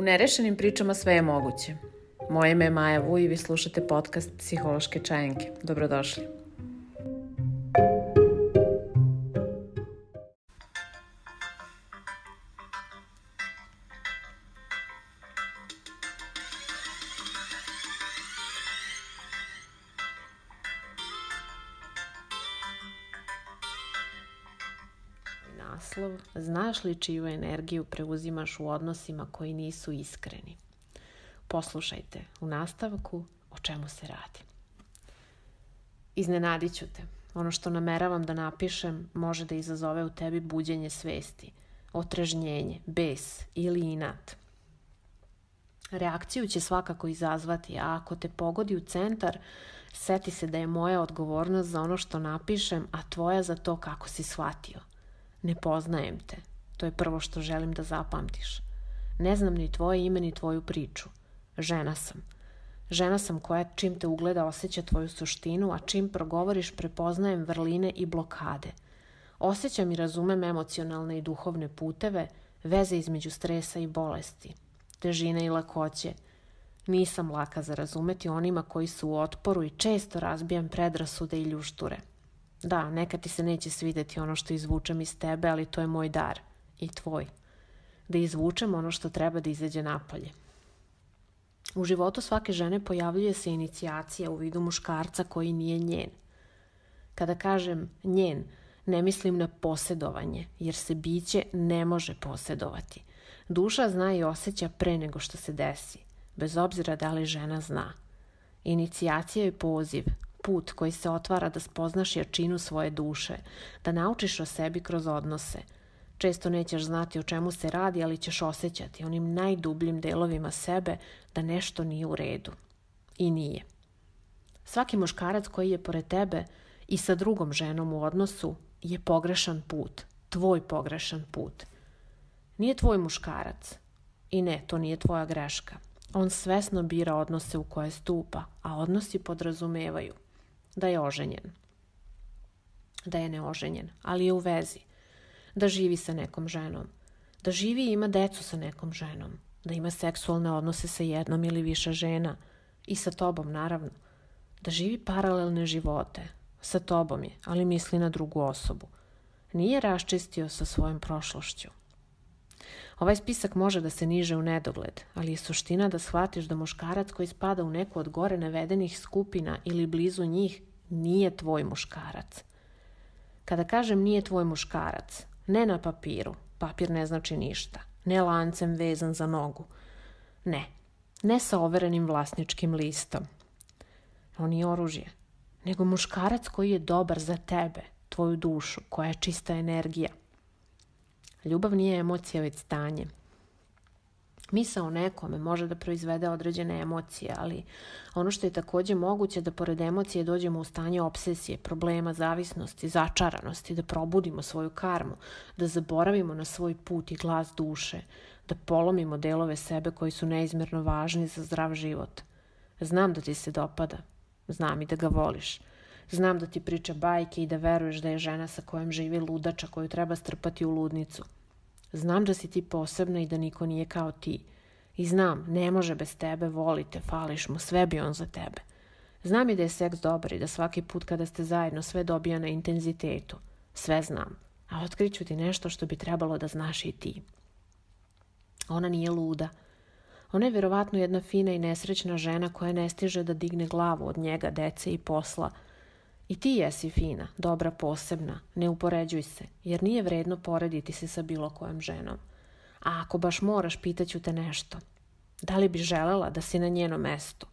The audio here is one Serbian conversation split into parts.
U nerešenim pričama sve je moguće. Moje ime je Maja Vu i vi slušate podcast Psihološke čajenke. Dobrodošli. Znaš li čiju energiju preuzimaš u odnosima koji nisu iskreni? Poslušajte u nastavku o čemu se radi. Iznenadit ću te. Ono što nameravam da napišem može da izazove u tebi buđenje svesti, otrežnjenje, bes ili inat. Reakciju će svakako izazvati, a ako te pogodi u centar, seti se da je moja odgovornost za ono što napišem, a tvoja za to kako si shvatio. Ne poznajem te. To je prvo što želim da zapamtiš. Ne znam ni tvoje ime ni tvoju priču. Žena sam. Žena sam koja čim te ugleda osjeća tvoju suštinu, a čim progovoriš prepoznajem vrline i blokade. Osjećam i razumem emocionalne i duhovne puteve, veze između stresa i bolesti, težine i lakoće. Nisam laka za razumeti onima koji su u otporu i često razbijam predrasude i ljušture. Da, nekad ti se neće svideti ono što izvučem iz tebe, ali to je moj dar i tvoj. Da izvučem ono što treba da izađe napolje. U životu svake žene pojavljuje se inicijacija u vidu muškarca koji nije njen. Kada kažem njen, ne mislim na posjedovanje, jer se biće ne može posjedovati. Duša zna i osjeća pre nego što se desi, bez obzira da li žena zna. Inicijacija je poziv, put koji se otvara da spoznaš jačinu svoje duše, da naučiš o sebi kroz odnose. Često nećeš znati o čemu se radi, ali ćeš osjećati onim najdubljim delovima sebe da nešto nije u redu. I nije. Svaki muškarac koji je pored tebe i sa drugom ženom u odnosu je pogrešan put, tvoj pogrešan put. Nije tvoj muškarac. I ne, to nije tvoja greška. On svesno bira odnose u koje stupa, a odnosi podrazumevaju – da je oženjen. Da je neoženjen, ali je u vezi. Da živi sa nekom ženom. Da živi i ima decu sa nekom ženom. Da ima seksualne odnose sa jednom ili više žena. I sa tobom, naravno. Da živi paralelne živote. Sa tobom je, ali misli na drugu osobu. Nije raščistio sa svojom prošlošću. Ovaj spisak može da se niže u nedogled, ali je suština da shvatiš da muškarac koji spada u neku od gore navedenih skupina ili blizu njih nije tvoj muškarac. Kada kažem nije tvoj muškarac, ne na papiru, papir ne znači ništa, ne lancem vezan za nogu, ne, ne sa overenim vlasničkim listom. On je oružje, nego muškarac koji je dobar za tebe, tvoju dušu, koja je čista energija, Ljubav nije emocija, već stanje. Misa o nekome može da proizvede određene emocije, ali ono što je takođe moguće da pored emocije dođemo u stanje obsesije, problema, zavisnosti, začaranosti, da probudimo svoju karmu, da zaboravimo na svoj put i glas duše, da polomimo delove sebe koji su neizmerno važni za zdrav život. Znam da ti se dopada, znam i da ga voliš, Znam da ti priča bajke i da veruješ da je žena sa kojom živi ludača koju treba strpati u ludnicu. Znam da si ti posebna i da niko nije kao ti. I znam, ne može bez tebe, volite, fališ mu, sve bi on za tebe. Znam i da je seks dobar i da svaki put kada ste zajedno sve dobija na intenzitetu. Sve znam, a otkriću ti nešto što bi trebalo da znaš i ti. Ona nije luda. Ona je vjerovatno jedna fina i nesrećna žena koja ne stiže da digne glavu od njega, dece i posla – I ti jesi fina, dobra, posebna, ne upoređuj se, jer nije vredno porediti se sa bilo kojom ženom. A ako baš moraš, pitaću te nešto. Da li bi želela da si na njenom mestu?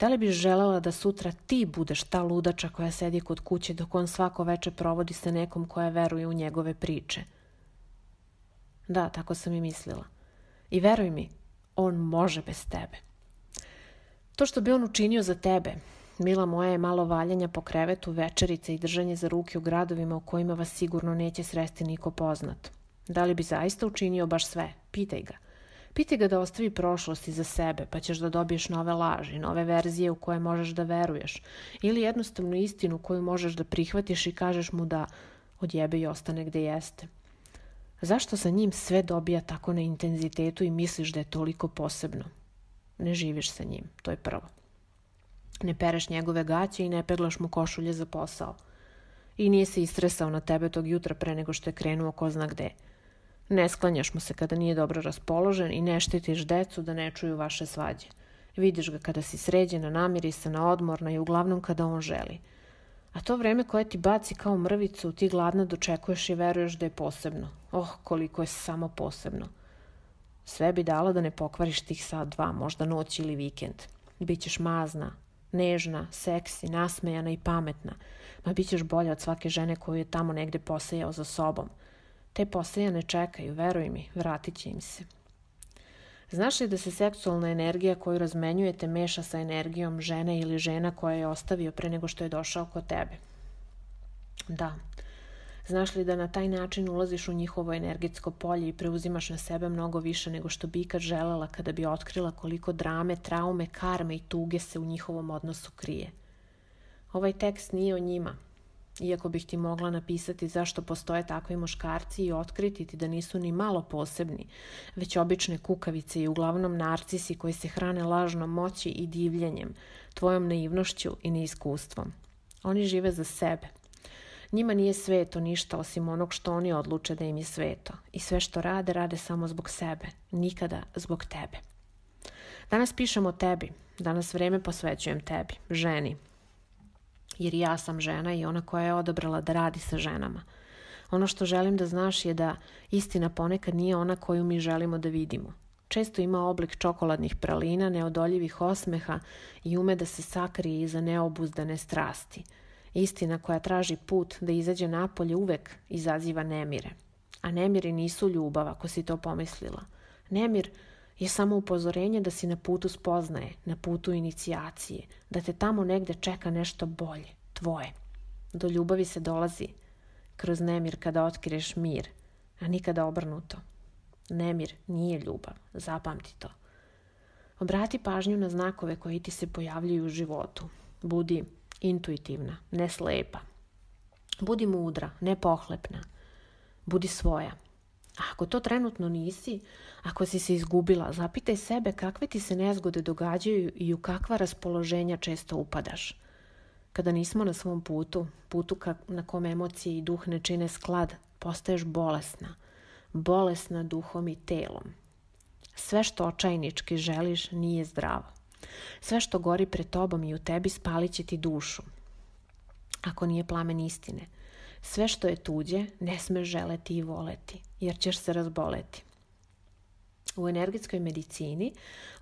Da li bi želela da sutra ti budeš ta ludača koja sedi kod kuće dok on svako veče provodi sa nekom koja veruje u njegove priče? Da, tako sam i mislila. I veruj mi, on može bez tebe. To što bi on učinio za tebe, Mila moja je malo valjanja po krevetu, večerice i držanje za ruke u gradovima u kojima vas sigurno neće sresti niko poznat. Da li bi zaista učinio baš sve? Pitaj ga. Pitaj ga da ostavi prošlost iza sebe, pa ćeš da dobiješ nove laži, nove verzije u koje možeš da veruješ, ili jednostavnu istinu koju možeš da prihvatiš i kažeš mu da odjebe i ostane gde jeste. Zašto sa njim sve dobija tako na intenzitetu i misliš da je toliko posebno? Ne živiš sa njim, to je prvo. Ne pereš njegove gaće i ne peglaš mu košulje za posao. I nije se istresao na tebe tog jutra pre nego što je krenuo ko zna gde. Ne sklanjaš mu se kada nije dobro raspoložen i ne štitiš decu da ne čuju vaše svađe. Vidiš ga kada si sređena, namirisana, odmorna i uglavnom kada on želi. A to vreme koje ti baci kao mrvicu, ti gladno dočekuješ i veruješ da je posebno. Oh, koliko je samo posebno. Sve bi dalo da ne pokvariš tih sat dva, možda noć ili vikend. Bićeš mazna, nežna, seksi, nasmejana i pametna. Ma bit ćeš bolja od svake žene koju je tamo negde posejao za sobom. Te posejane čekaju, veruj mi, vratit će im se. Znaš li da se seksualna energija koju razmenjujete meša sa energijom žene ili žena koja je ostavio pre nego što je došao kod tebe? Da. Znaš li da na taj način ulaziš u njihovo energetsko polje i preuzimaš na sebe mnogo više nego što bi ikad želela kada bi otkrila koliko drame, traume, karme i tuge se u njihovom odnosu krije? Ovaj tekst nije o njima, iako bih ti mogla napisati zašto postoje takvi muškarci i otkriti ti da nisu ni malo posebni, već obične kukavice i uglavnom narcisi koji se hrane lažnom moći i divljenjem, tvojom naivnošću i neiskustvom. Oni žive za sebe. Njima nije sveto ništa osim onog što oni odluče da im je sveto. I sve što rade, rade samo zbog sebe. Nikada zbog tebe. Danas pišem o tebi. Danas vreme posvećujem tebi, ženi, jer ja sam žena i ona koja je odabrala da radi sa ženama. Ono što želim da znaš je da istina ponekad nije ona koju mi želimo da vidimo. Često ima oblik čokoladnih pralina, neodoljivih osmeha i ume da se sakrije iza neobuzdane strasti. Istina koja traži put da izađe napolje uvek izaziva nemire. A nemiri nisu ljubav, ako si to pomislila. Nemir je samo upozorenje da si na putu spoznaje, na putu inicijacije, da te tamo negde čeka nešto bolje, tvoje. Do ljubavi se dolazi kroz nemir kada otkriješ mir, a nikada obrnuto. Nemir nije ljubav, zapamti to. Obrati pažnju na znakove koji ti se pojavljuju u životu. Budi intuitivna, ne slepa. Budi mudra, ne pohlepna. Budi svoja. A ako to trenutno nisi, ako si se izgubila, zapitaj sebe kakve ti se nezgode događaju i u kakva raspoloženja često upadaš. Kada nismo na svom putu, putu na kom emocije i duh ne čine sklad, postaješ bolesna. Bolesna duhom i telom. Sve što očajnički želiš nije zdravo. Sve što gori pred tobom i u tebi spalit će ti dušu. Ako nije plamen istine – sve što je tuđe ne smeš želeti i voleti, jer ćeš se razboleti. U energetskoj medicini,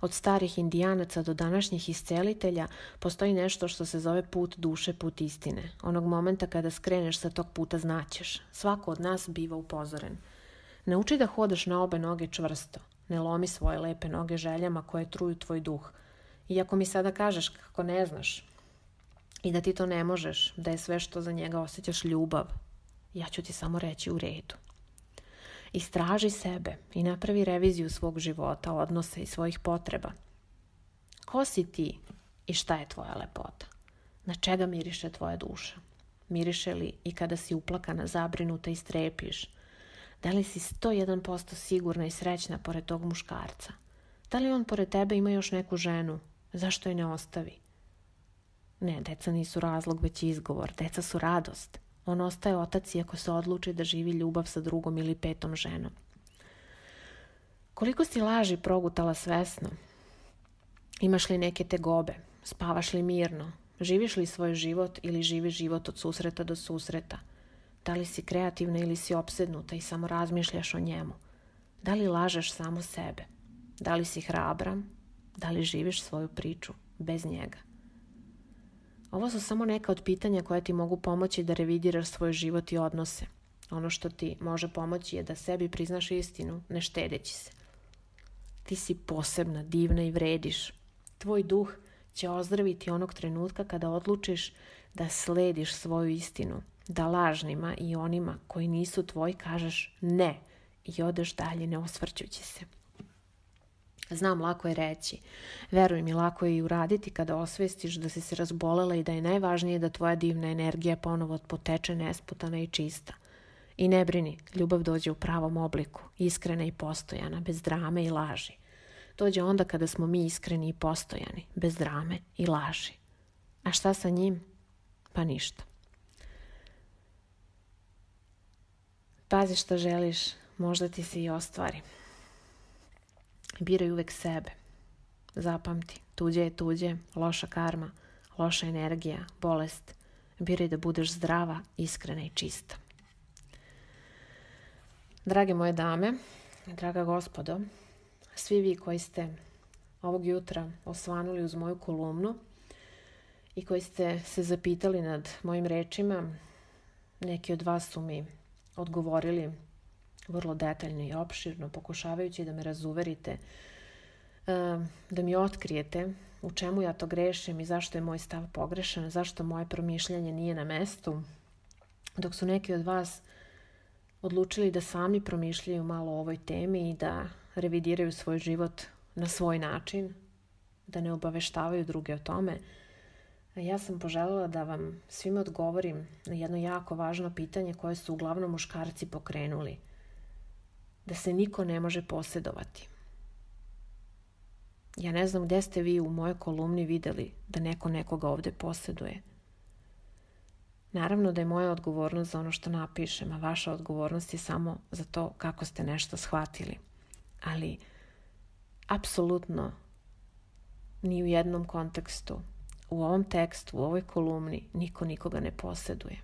od starih indijanaca do današnjih iscelitelja, postoji nešto što se zove put duše, put istine. Onog momenta kada skreneš sa tog puta znaćeš. Svako od nas biva upozoren. Nauči da hodaš na obe noge čvrsto. Ne lomi svoje lepe noge željama koje truju tvoj duh. Iako mi sada kažeš kako ne znaš, i da ti to ne možeš, da je sve što za njega osjećaš ljubav, ja ću ti samo reći u redu. Istraži sebe i napravi reviziju svog života, odnose i svojih potreba. Ko si ti i šta je tvoja lepota? Na čega miriše tvoja duša? Miriše li i kada si uplakana, zabrinuta i strepiš? Da li si 101% sigurna i srećna pored tog muškarca? Da li on pored tebe ima još neku ženu? Zašto je ne ostavi? Ne, deca nisu razlog, već izgovor. Deca su radost. On ostaje otac iako se odluči da živi ljubav sa drugom ili petom ženom. Koliko si laži progutala svesno? Imaš li neke tegobe? Spavaš li mirno? Živiš li svoj život ili živi život od susreta do susreta? Da li si kreativna ili si opsednuta i samo razmišljaš o njemu? Da li lažeš samo sebe? Da li si hrabra? Da li živiš svoju priču bez njega? Ovo su samo neka od pitanja koja ti mogu pomoći da revidiraš svoj život i odnose. Ono što ti može pomoći je da sebi priznaš istinu, ne štedeći se. Ti si posebna, divna i vrediš. Tvoj duh će ozdraviti onog trenutka kada odlučiš da slediš svoju istinu, da lažnima i onima koji nisu tvoji kažeš ne i odeš dalje ne osvrćući se. Znam, lako je reći. Veruj mi, lako je i uraditi kada osvestiš da si se razbolela i da je najvažnije da tvoja divna energija ponovo poteče nesputana i čista. I ne brini, ljubav dođe u pravom obliku, iskrena i postojana, bez drame i laži. Dođe onda kada smo mi iskreni i postojani, bez drame i laži. A šta sa njim? Pa ništa. Pazi što želiš, možda ti se i ostvari. Biraj uvek sebe. Zapamti, tuđe je tuđe, loša karma, loša energija, bolest. Biraj da budeš zdrava, iskrena i čista. Drage moje dame, draga gospodo, svi vi koji ste ovog jutra osvanuli uz moju kolumnu i koji ste se zapitali nad mojim rečima, neki od vas su mi odgovorili vrlo detaljno i opširno, pokušavajući da me razuverite, da mi otkrijete u čemu ja to grešim i zašto je moj stav pogrešan, zašto moje promišljanje nije na mestu, dok su neki od vas odlučili da sami promišljaju malo o ovoj temi i da revidiraju svoj život na svoj način, da ne obaveštavaju druge o tome, ja sam poželjela da vam svima odgovorim na jedno jako važno pitanje koje su uglavnom muškarci pokrenuli. Da se niko ne može posjedovati. Ja ne znam gdje ste vi u mojoj kolumni vidjeli da neko nekoga ovdje posjeduje. Naravno da je moja odgovornost za ono što napišem, a vaša odgovornost je samo za to kako ste nešto shvatili. Ali, apsolutno, ni u jednom kontekstu u ovom tekstu, u ovoj kolumni, niko nikoga ne posjeduje.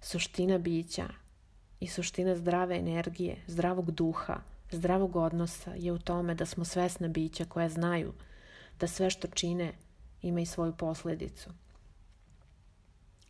Suština bića i suština zdrave energije, zdravog duha, zdravog odnosa je u tome da smo svesna bića koja znaju da sve što čine ima i svoju posljedicu.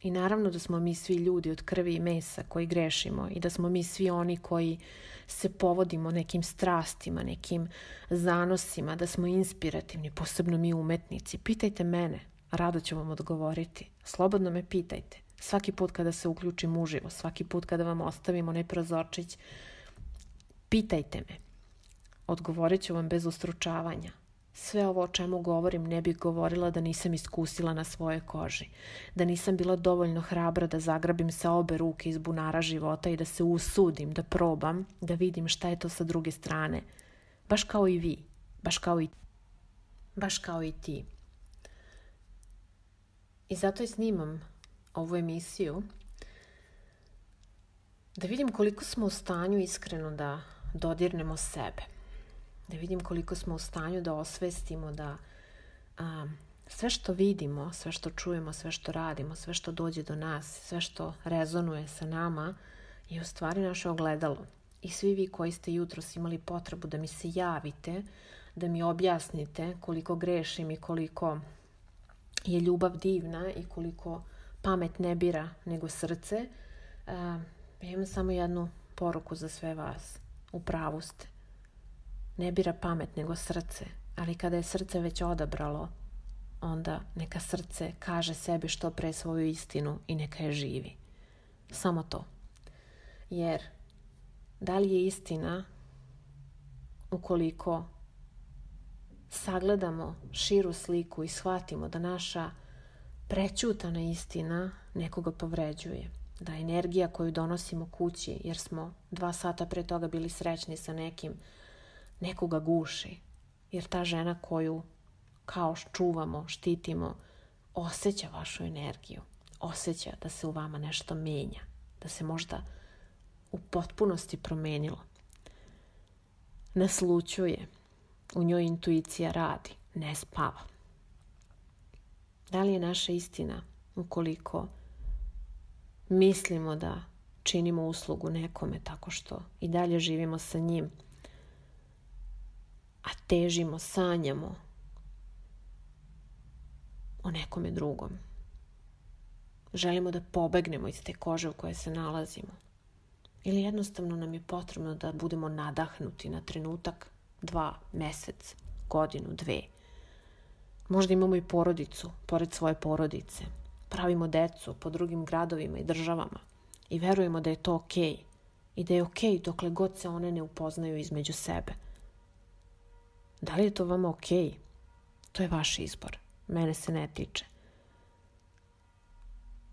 I naravno da smo mi svi ljudi od krvi i mesa koji grešimo i da smo mi svi oni koji se povodimo nekim strastima, nekim zanosima, da smo inspirativni, posebno mi umetnici. Pitajte mene, Rado ću vam odgovoriti. Slobodno me pitajte. Svaki put kada se uključim uživo, svaki put kada vam ostavim onaj prozorčić, pitajte me. Odgovorit ću vam bez ustručavanja. Sve ovo o čemu govorim ne bih govorila da nisam iskusila na svojoj koži. Da nisam bila dovoljno hrabra da zagrabim sa obe ruke iz bunara života i da se usudim, da probam, da vidim šta je to sa druge strane. Baš kao i vi. Baš kao i, baš kao i ti. I zato i snimam ovu emisiju da vidim koliko smo u stanju iskreno da dodirnemo sebe. Da vidim koliko smo u stanju da osvestimo da a, sve što vidimo, sve što čujemo, sve što radimo, sve što dođe do nas, sve što rezonuje sa nama je u stvari naše ogledalo. I svi vi koji ste jutros imali potrebu da mi se javite, da mi objasnite koliko grešim i koliko je ljubav divna i koliko pamet ne bira nego srce, ja imam samo jednu poruku za sve vas. U pravu ste. Ne bira pamet nego srce, ali kada je srce već odabralo, onda neka srce kaže sebi što pre svoju istinu i neka je živi. Samo to. Jer da li je istina ukoliko sagledamo širu sliku i shvatimo da naša prećutana istina nekoga povređuje. Da energija koju donosimo kući, jer smo dva sata pre toga bili srećni sa nekim, nekoga guši. Jer ta žena koju kao čuvamo, štitimo, osjeća vašu energiju. Osjeća da se u vama nešto menja. Da se možda u potpunosti promenilo. Naslučuje u njoj intuicija radi, ne spava. Da li je naša istina ukoliko mislimo da činimo uslugu nekome tako što i dalje živimo sa njim, a težimo, sanjamo o nekome drugom. Želimo da pobegnemo iz te kože u kojoj se nalazimo. Ili jednostavno nam je potrebno da budemo nadahnuti na trenutak dva, mesec, godinu, dve. Možda imamo i porodicu, pored svoje porodice. Pravimo decu po drugim gradovima i državama i verujemo da je to okej okay. i da je okej okay dokle god se one ne upoznaju između sebe. Da li je to vama okej? Okay? To je vaš izbor. Mene se ne tiče.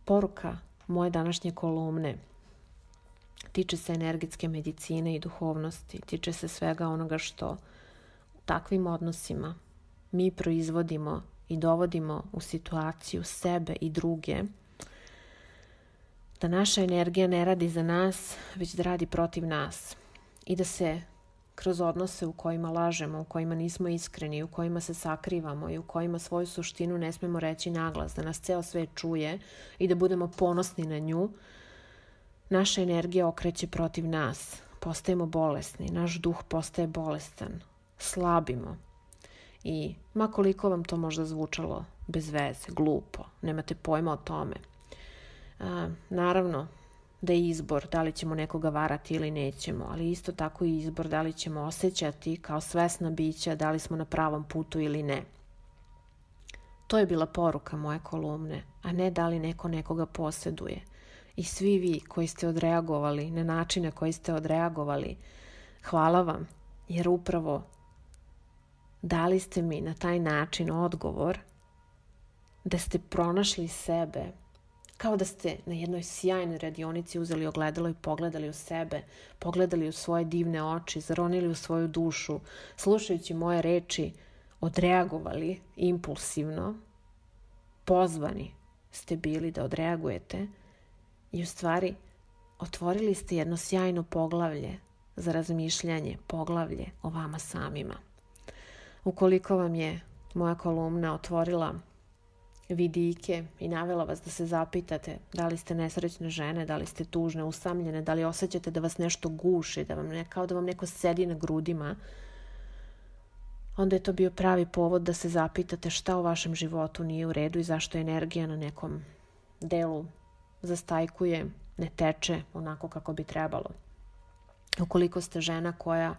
Poruka moje današnje kolumne tiče se energetske medicine i duhovnosti, tiče se svega onoga što u takvim odnosima mi proizvodimo i dovodimo u situaciju sebe i druge, da naša energija ne radi za nas, već da radi protiv nas i da se kroz odnose u kojima lažemo, u kojima nismo iskreni, u kojima se sakrivamo i u kojima svoju suštinu ne smemo reći naglas, da nas ceo svet čuje i da budemo ponosni na nju, naša energija okreće protiv nas. Postajemo bolesni, naš duh postaje bolestan, slabimo. I makoliko vam to možda zvučalo bez veze, glupo, nemate pojma o tome. A, naravno, da je izbor da li ćemo nekoga varati ili nećemo, ali isto tako i izbor da li ćemo osjećati kao svesna bića da li smo na pravom putu ili ne. To je bila poruka moje kolumne, a ne da li neko nekoga posjeduje. I svi vi koji ste odreagovali na načine koji ste odreagovali, hvala vam, jer upravo dali ste mi na taj način odgovor da ste pronašli sebe kao da ste na jednoj sjajnoj radionici uzeli ogledalo i pogledali u sebe, pogledali u svoje divne oči, zaronili u svoju dušu, slušajući moje reči, odreagovali impulsivno, pozvani ste bili da odreagujete i u stvari otvorili ste jedno sjajno poglavlje za razmišljanje, poglavlje o vama samima. Ukoliko vam je moja kolumna otvorila vidike i navela vas da se zapitate da li ste nesrećne žene, da li ste tužne, usamljene, da li osjećate da vas nešto guši, da vam ne, kao da vam neko sedi na grudima, onda je to bio pravi povod da se zapitate šta u vašem životu nije u redu i zašto energija na nekom delu zastajkuje, ne teče onako kako bi trebalo. Ukoliko ste žena koja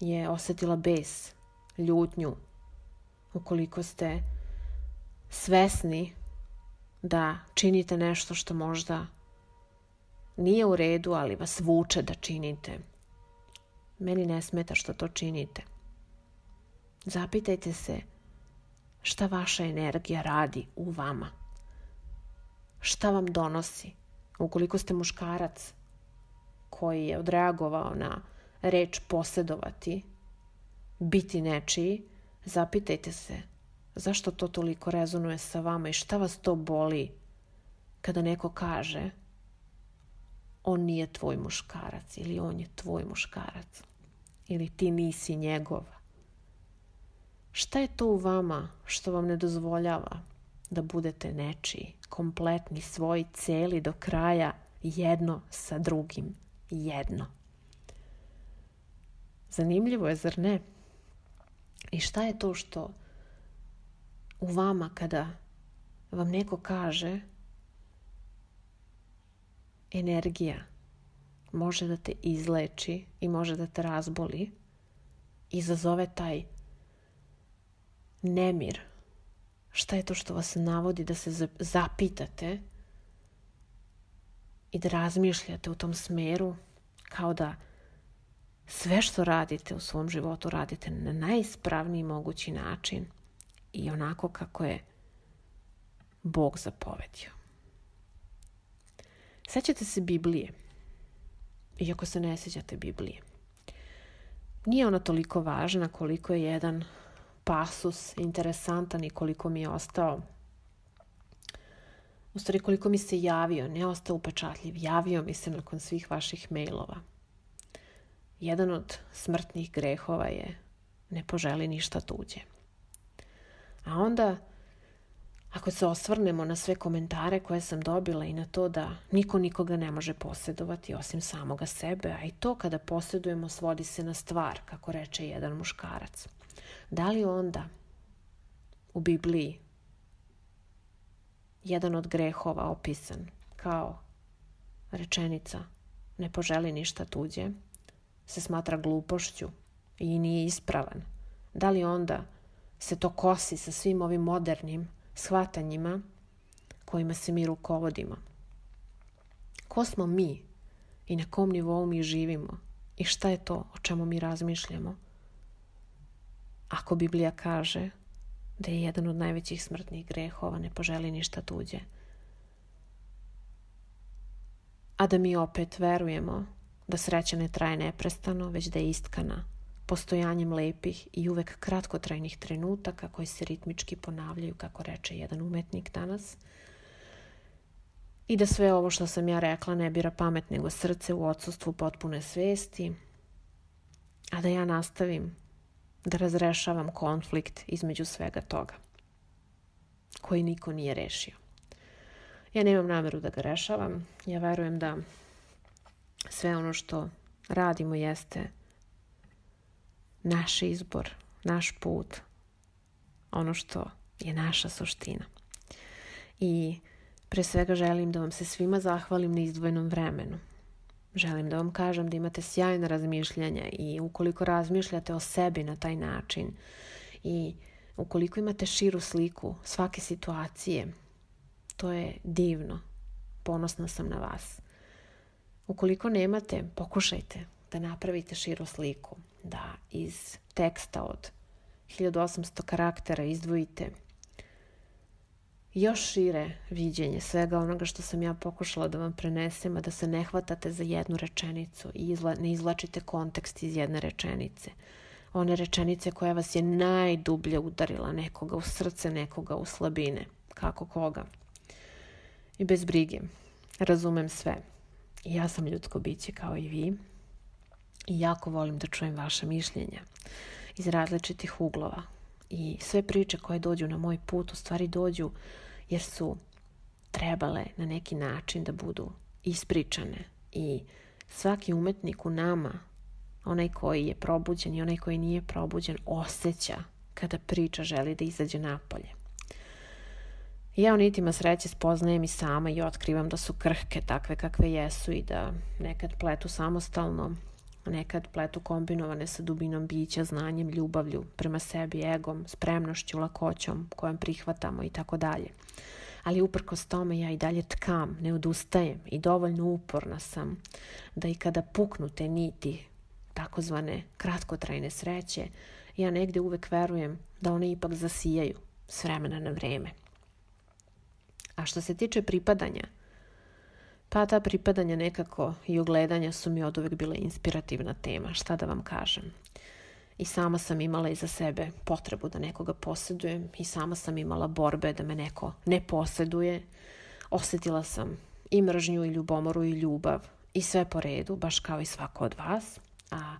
je osetila bes, ljutnju, ukoliko ste svesni da činite nešto što možda nije u redu, ali vas vuče da činite. Meni ne smeta što to činite. Zapitajte se šta vaša energija radi u vama. Šta vam donosi? Ukoliko ste muškarac koji je odreagovao na reč posedovati, biti nečiji, zapitajte se zašto to toliko rezonuje sa vama i šta vas to boli kada neko kaže on nije tvoj muškarac ili on je tvoj muškarac ili ti nisi njegov. Šta je to u vama što vam ne dozvoljava da budete nečiji, kompletni, svoji, celi do kraja, jedno sa drugim, jedno? Zanimljivo je, zar ne? I šta je to što u vama kada vam neko kaže energija može da te izleči i može da te razboli, izazove taj nemir. Šta je to što vas navodi da se zapitate i da razmišljate u tom smeru kao da sve što radite u svom životu radite na najispravniji mogući način – i onako kako je Bog zapovedio. Sećate se Biblije, iako se ne sećate Biblije. Nije ona toliko važna koliko je jedan pasus interesantan i koliko mi je ostao u stvari koliko mi se javio, ne ostao upečatljiv, javio mi se nakon svih vaših mailova. Jedan od smrtnih grehova je ne poželi ništa tuđe. A onda, ako se osvrnemo na sve komentare koje sam dobila i na to da niko nikoga ne može posjedovati osim samoga sebe, a i to kada posjedujemo svodi se na stvar, kako reče jedan muškarac. Da li onda u Bibliji jedan od grehova opisan kao rečenica ne poželi ništa tuđe, se smatra glupošću i nije ispravan. Da li onda se to kosi sa svim ovim modernim shvatanjima kojima se mi rukovodimo. Ko smo mi i na kom nivou mi živimo i šta je to o čemu mi razmišljamo? Ako Biblija kaže da je jedan od najvećih smrtnih grehova ne poželi ništa tuđe, a da mi opet verujemo da sreća ne traje neprestano, već da je istkana postojanjem lepih i uvek kratkotrajnih trenutaka koji se ritmički ponavljaju, kako reče jedan umetnik danas. I da sve ovo što sam ja rekla ne bira pamet nego srce u odsustvu potpune svesti, a da ja nastavim da razrešavam konflikt između svega toga, koji niko nije rešio. Ja nemam nameru da ga rešavam, ja verujem da sve ono što radimo jeste naš izbor, naš put, ono što je naša suština. I pre svega želim da vam se svima zahvalim na izdvojenom vremenu. Želim da vam kažem da imate sjajna razmišljanja i ukoliko razmišljate o sebi na taj način i ukoliko imate širu sliku svake situacije, to je divno. Ponosna sam na vas. Ukoliko nemate, pokušajte da napravite širu sliku, da iz teksta od 1800 karaktera izdvojite još šire viđenje svega onoga što sam ja pokušala da vam prenesem, a da se ne hvatate za jednu rečenicu i izla, ne izlačite kontekst iz jedne rečenice. One rečenice koja vas je najdublje udarila nekoga u srce, nekoga u slabine. Kako koga. I bez brige. Razumem sve. Ja sam ljudsko biće kao i vi. I jako volim da čujem vaše mišljenja iz različitih uglova. I sve priče koje dođu na moj put u stvari dođu jer su trebale na neki način da budu ispričane. I svaki umetnik u nama, onaj koji je probuđen i onaj koji nije probuđen, osjeća kada priča želi da izađe napolje. Ja u nitima sreće spoznajem i sama i otkrivam da su krhke takve kakve jesu i da nekad pletu samostalno, nekad pletu kombinovane sa dubinom bića, znanjem, ljubavlju, prema sebi, egom, spremnošću, lakoćom kojom prihvatamo i tako dalje. Ali uprkos tome ja i dalje tkam, ne odustajem i dovoljno uporna sam da i kada puknu te niti takozvane kratkotrajne sreće, ja negde uvek verujem da one ipak zasijaju s vremena na vreme. A što se tiče pripadanja, pa ta pripadanja nekako i ogledanja su mi od uvek bile inspirativna tema, šta da vam kažem. I sama sam imala iza sebe potrebu da nekoga posjedujem i sama sam imala borbe da me neko ne posjeduje. Osetila sam i mržnju i ljubomoru i ljubav i sve po redu, baš kao i svako od vas. A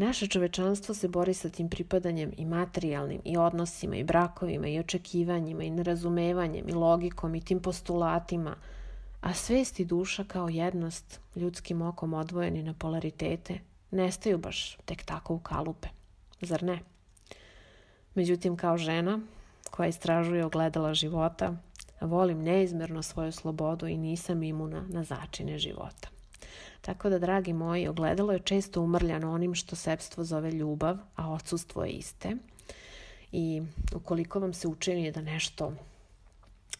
naše čovečanstvo se bori sa tim pripadanjem i materijalnim i odnosima i brakovima i očekivanjima i nerazumevanjem i logikom i tim postulatima – a svest i duša kao jednost ljudskim okom odvojeni na polaritete nestaju baš tek tako u kalupe. Zar ne? Međutim, kao žena koja istražuje ogledala života, volim neizmerno svoju slobodu i nisam imuna na začine života. Tako da, dragi moji, ogledalo je često umrljano onim što sepstvo zove ljubav, a odsustvo je iste. I ukoliko vam se učini da nešto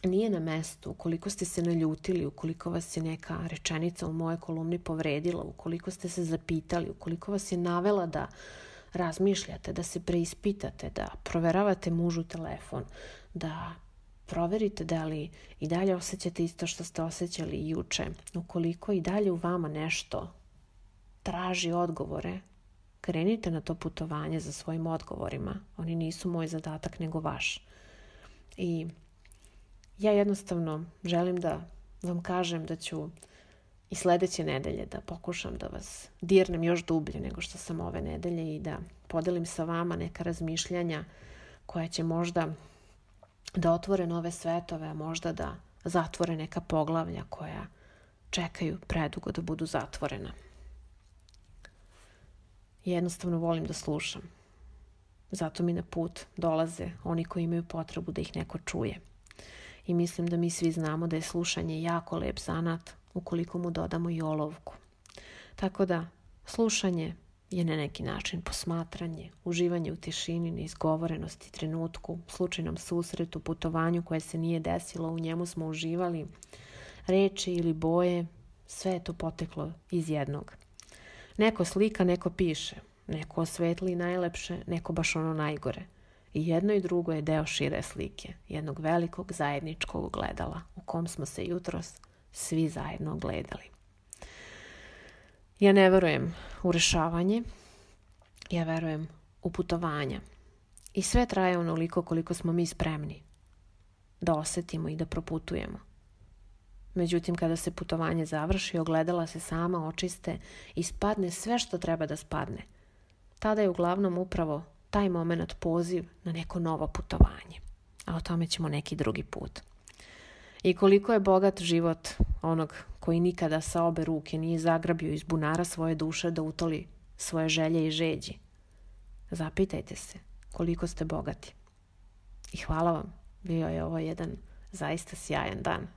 nije na mestu, ukoliko ste se naljutili, ukoliko vas je neka rečenica u moje kolumni povredila, ukoliko ste se zapitali, ukoliko vas je navela da razmišljate, da se preispitate, da proveravate mužu telefon, da proverite da li i dalje osjećate isto što ste osjećali juče, ukoliko i dalje u vama nešto traži odgovore, krenite na to putovanje za svojim odgovorima. Oni nisu moj zadatak nego vaš. I ja jednostavno želim da vam kažem da ću i sledeće nedelje da pokušam da vas dirnem još dublje nego što sam ove nedelje i da podelim sa vama neka razmišljanja koja će možda da otvore nove svetove, a možda da zatvore neka poglavlja koja čekaju predugo da budu zatvorena. Jednostavno volim da slušam. Zato mi na put dolaze oni koji imaju potrebu da ih neko čuje i mislim da mi svi znamo da je slušanje jako lep zanat ukoliko mu dodamo i olovku. Tako da, slušanje je na neki način posmatranje, uživanje u tišini, neizgovorenosti, trenutku, slučajnom susretu, putovanju koje se nije desilo, u njemu smo uživali, reči ili boje, sve je to poteklo iz jednog. Neko slika, neko piše, neko osvetli najlepše, neko baš ono najgore – I jedno i drugo je deo šire slike, jednog velikog zajedničkog gledala u kom smo se jutros svi zajedno gledali. Ja ne verujem u rešavanje, ja verujem u putovanja. I sve traje onoliko koliko smo mi spremni da osetimo i da proputujemo. Međutim, kada se putovanje završi, ogledala se sama očiste i spadne sve što treba da spadne. Tada je uglavnom upravo taj moment poziv na neko novo putovanje. A o tome ćemo neki drugi put. I koliko je bogat život onog koji nikada sa obe ruke nije zagrabio iz bunara svoje duše da utoli svoje želje i žeđi. Zapitajte se koliko ste bogati. I hvala vam, bio je ovo jedan zaista sjajan dan.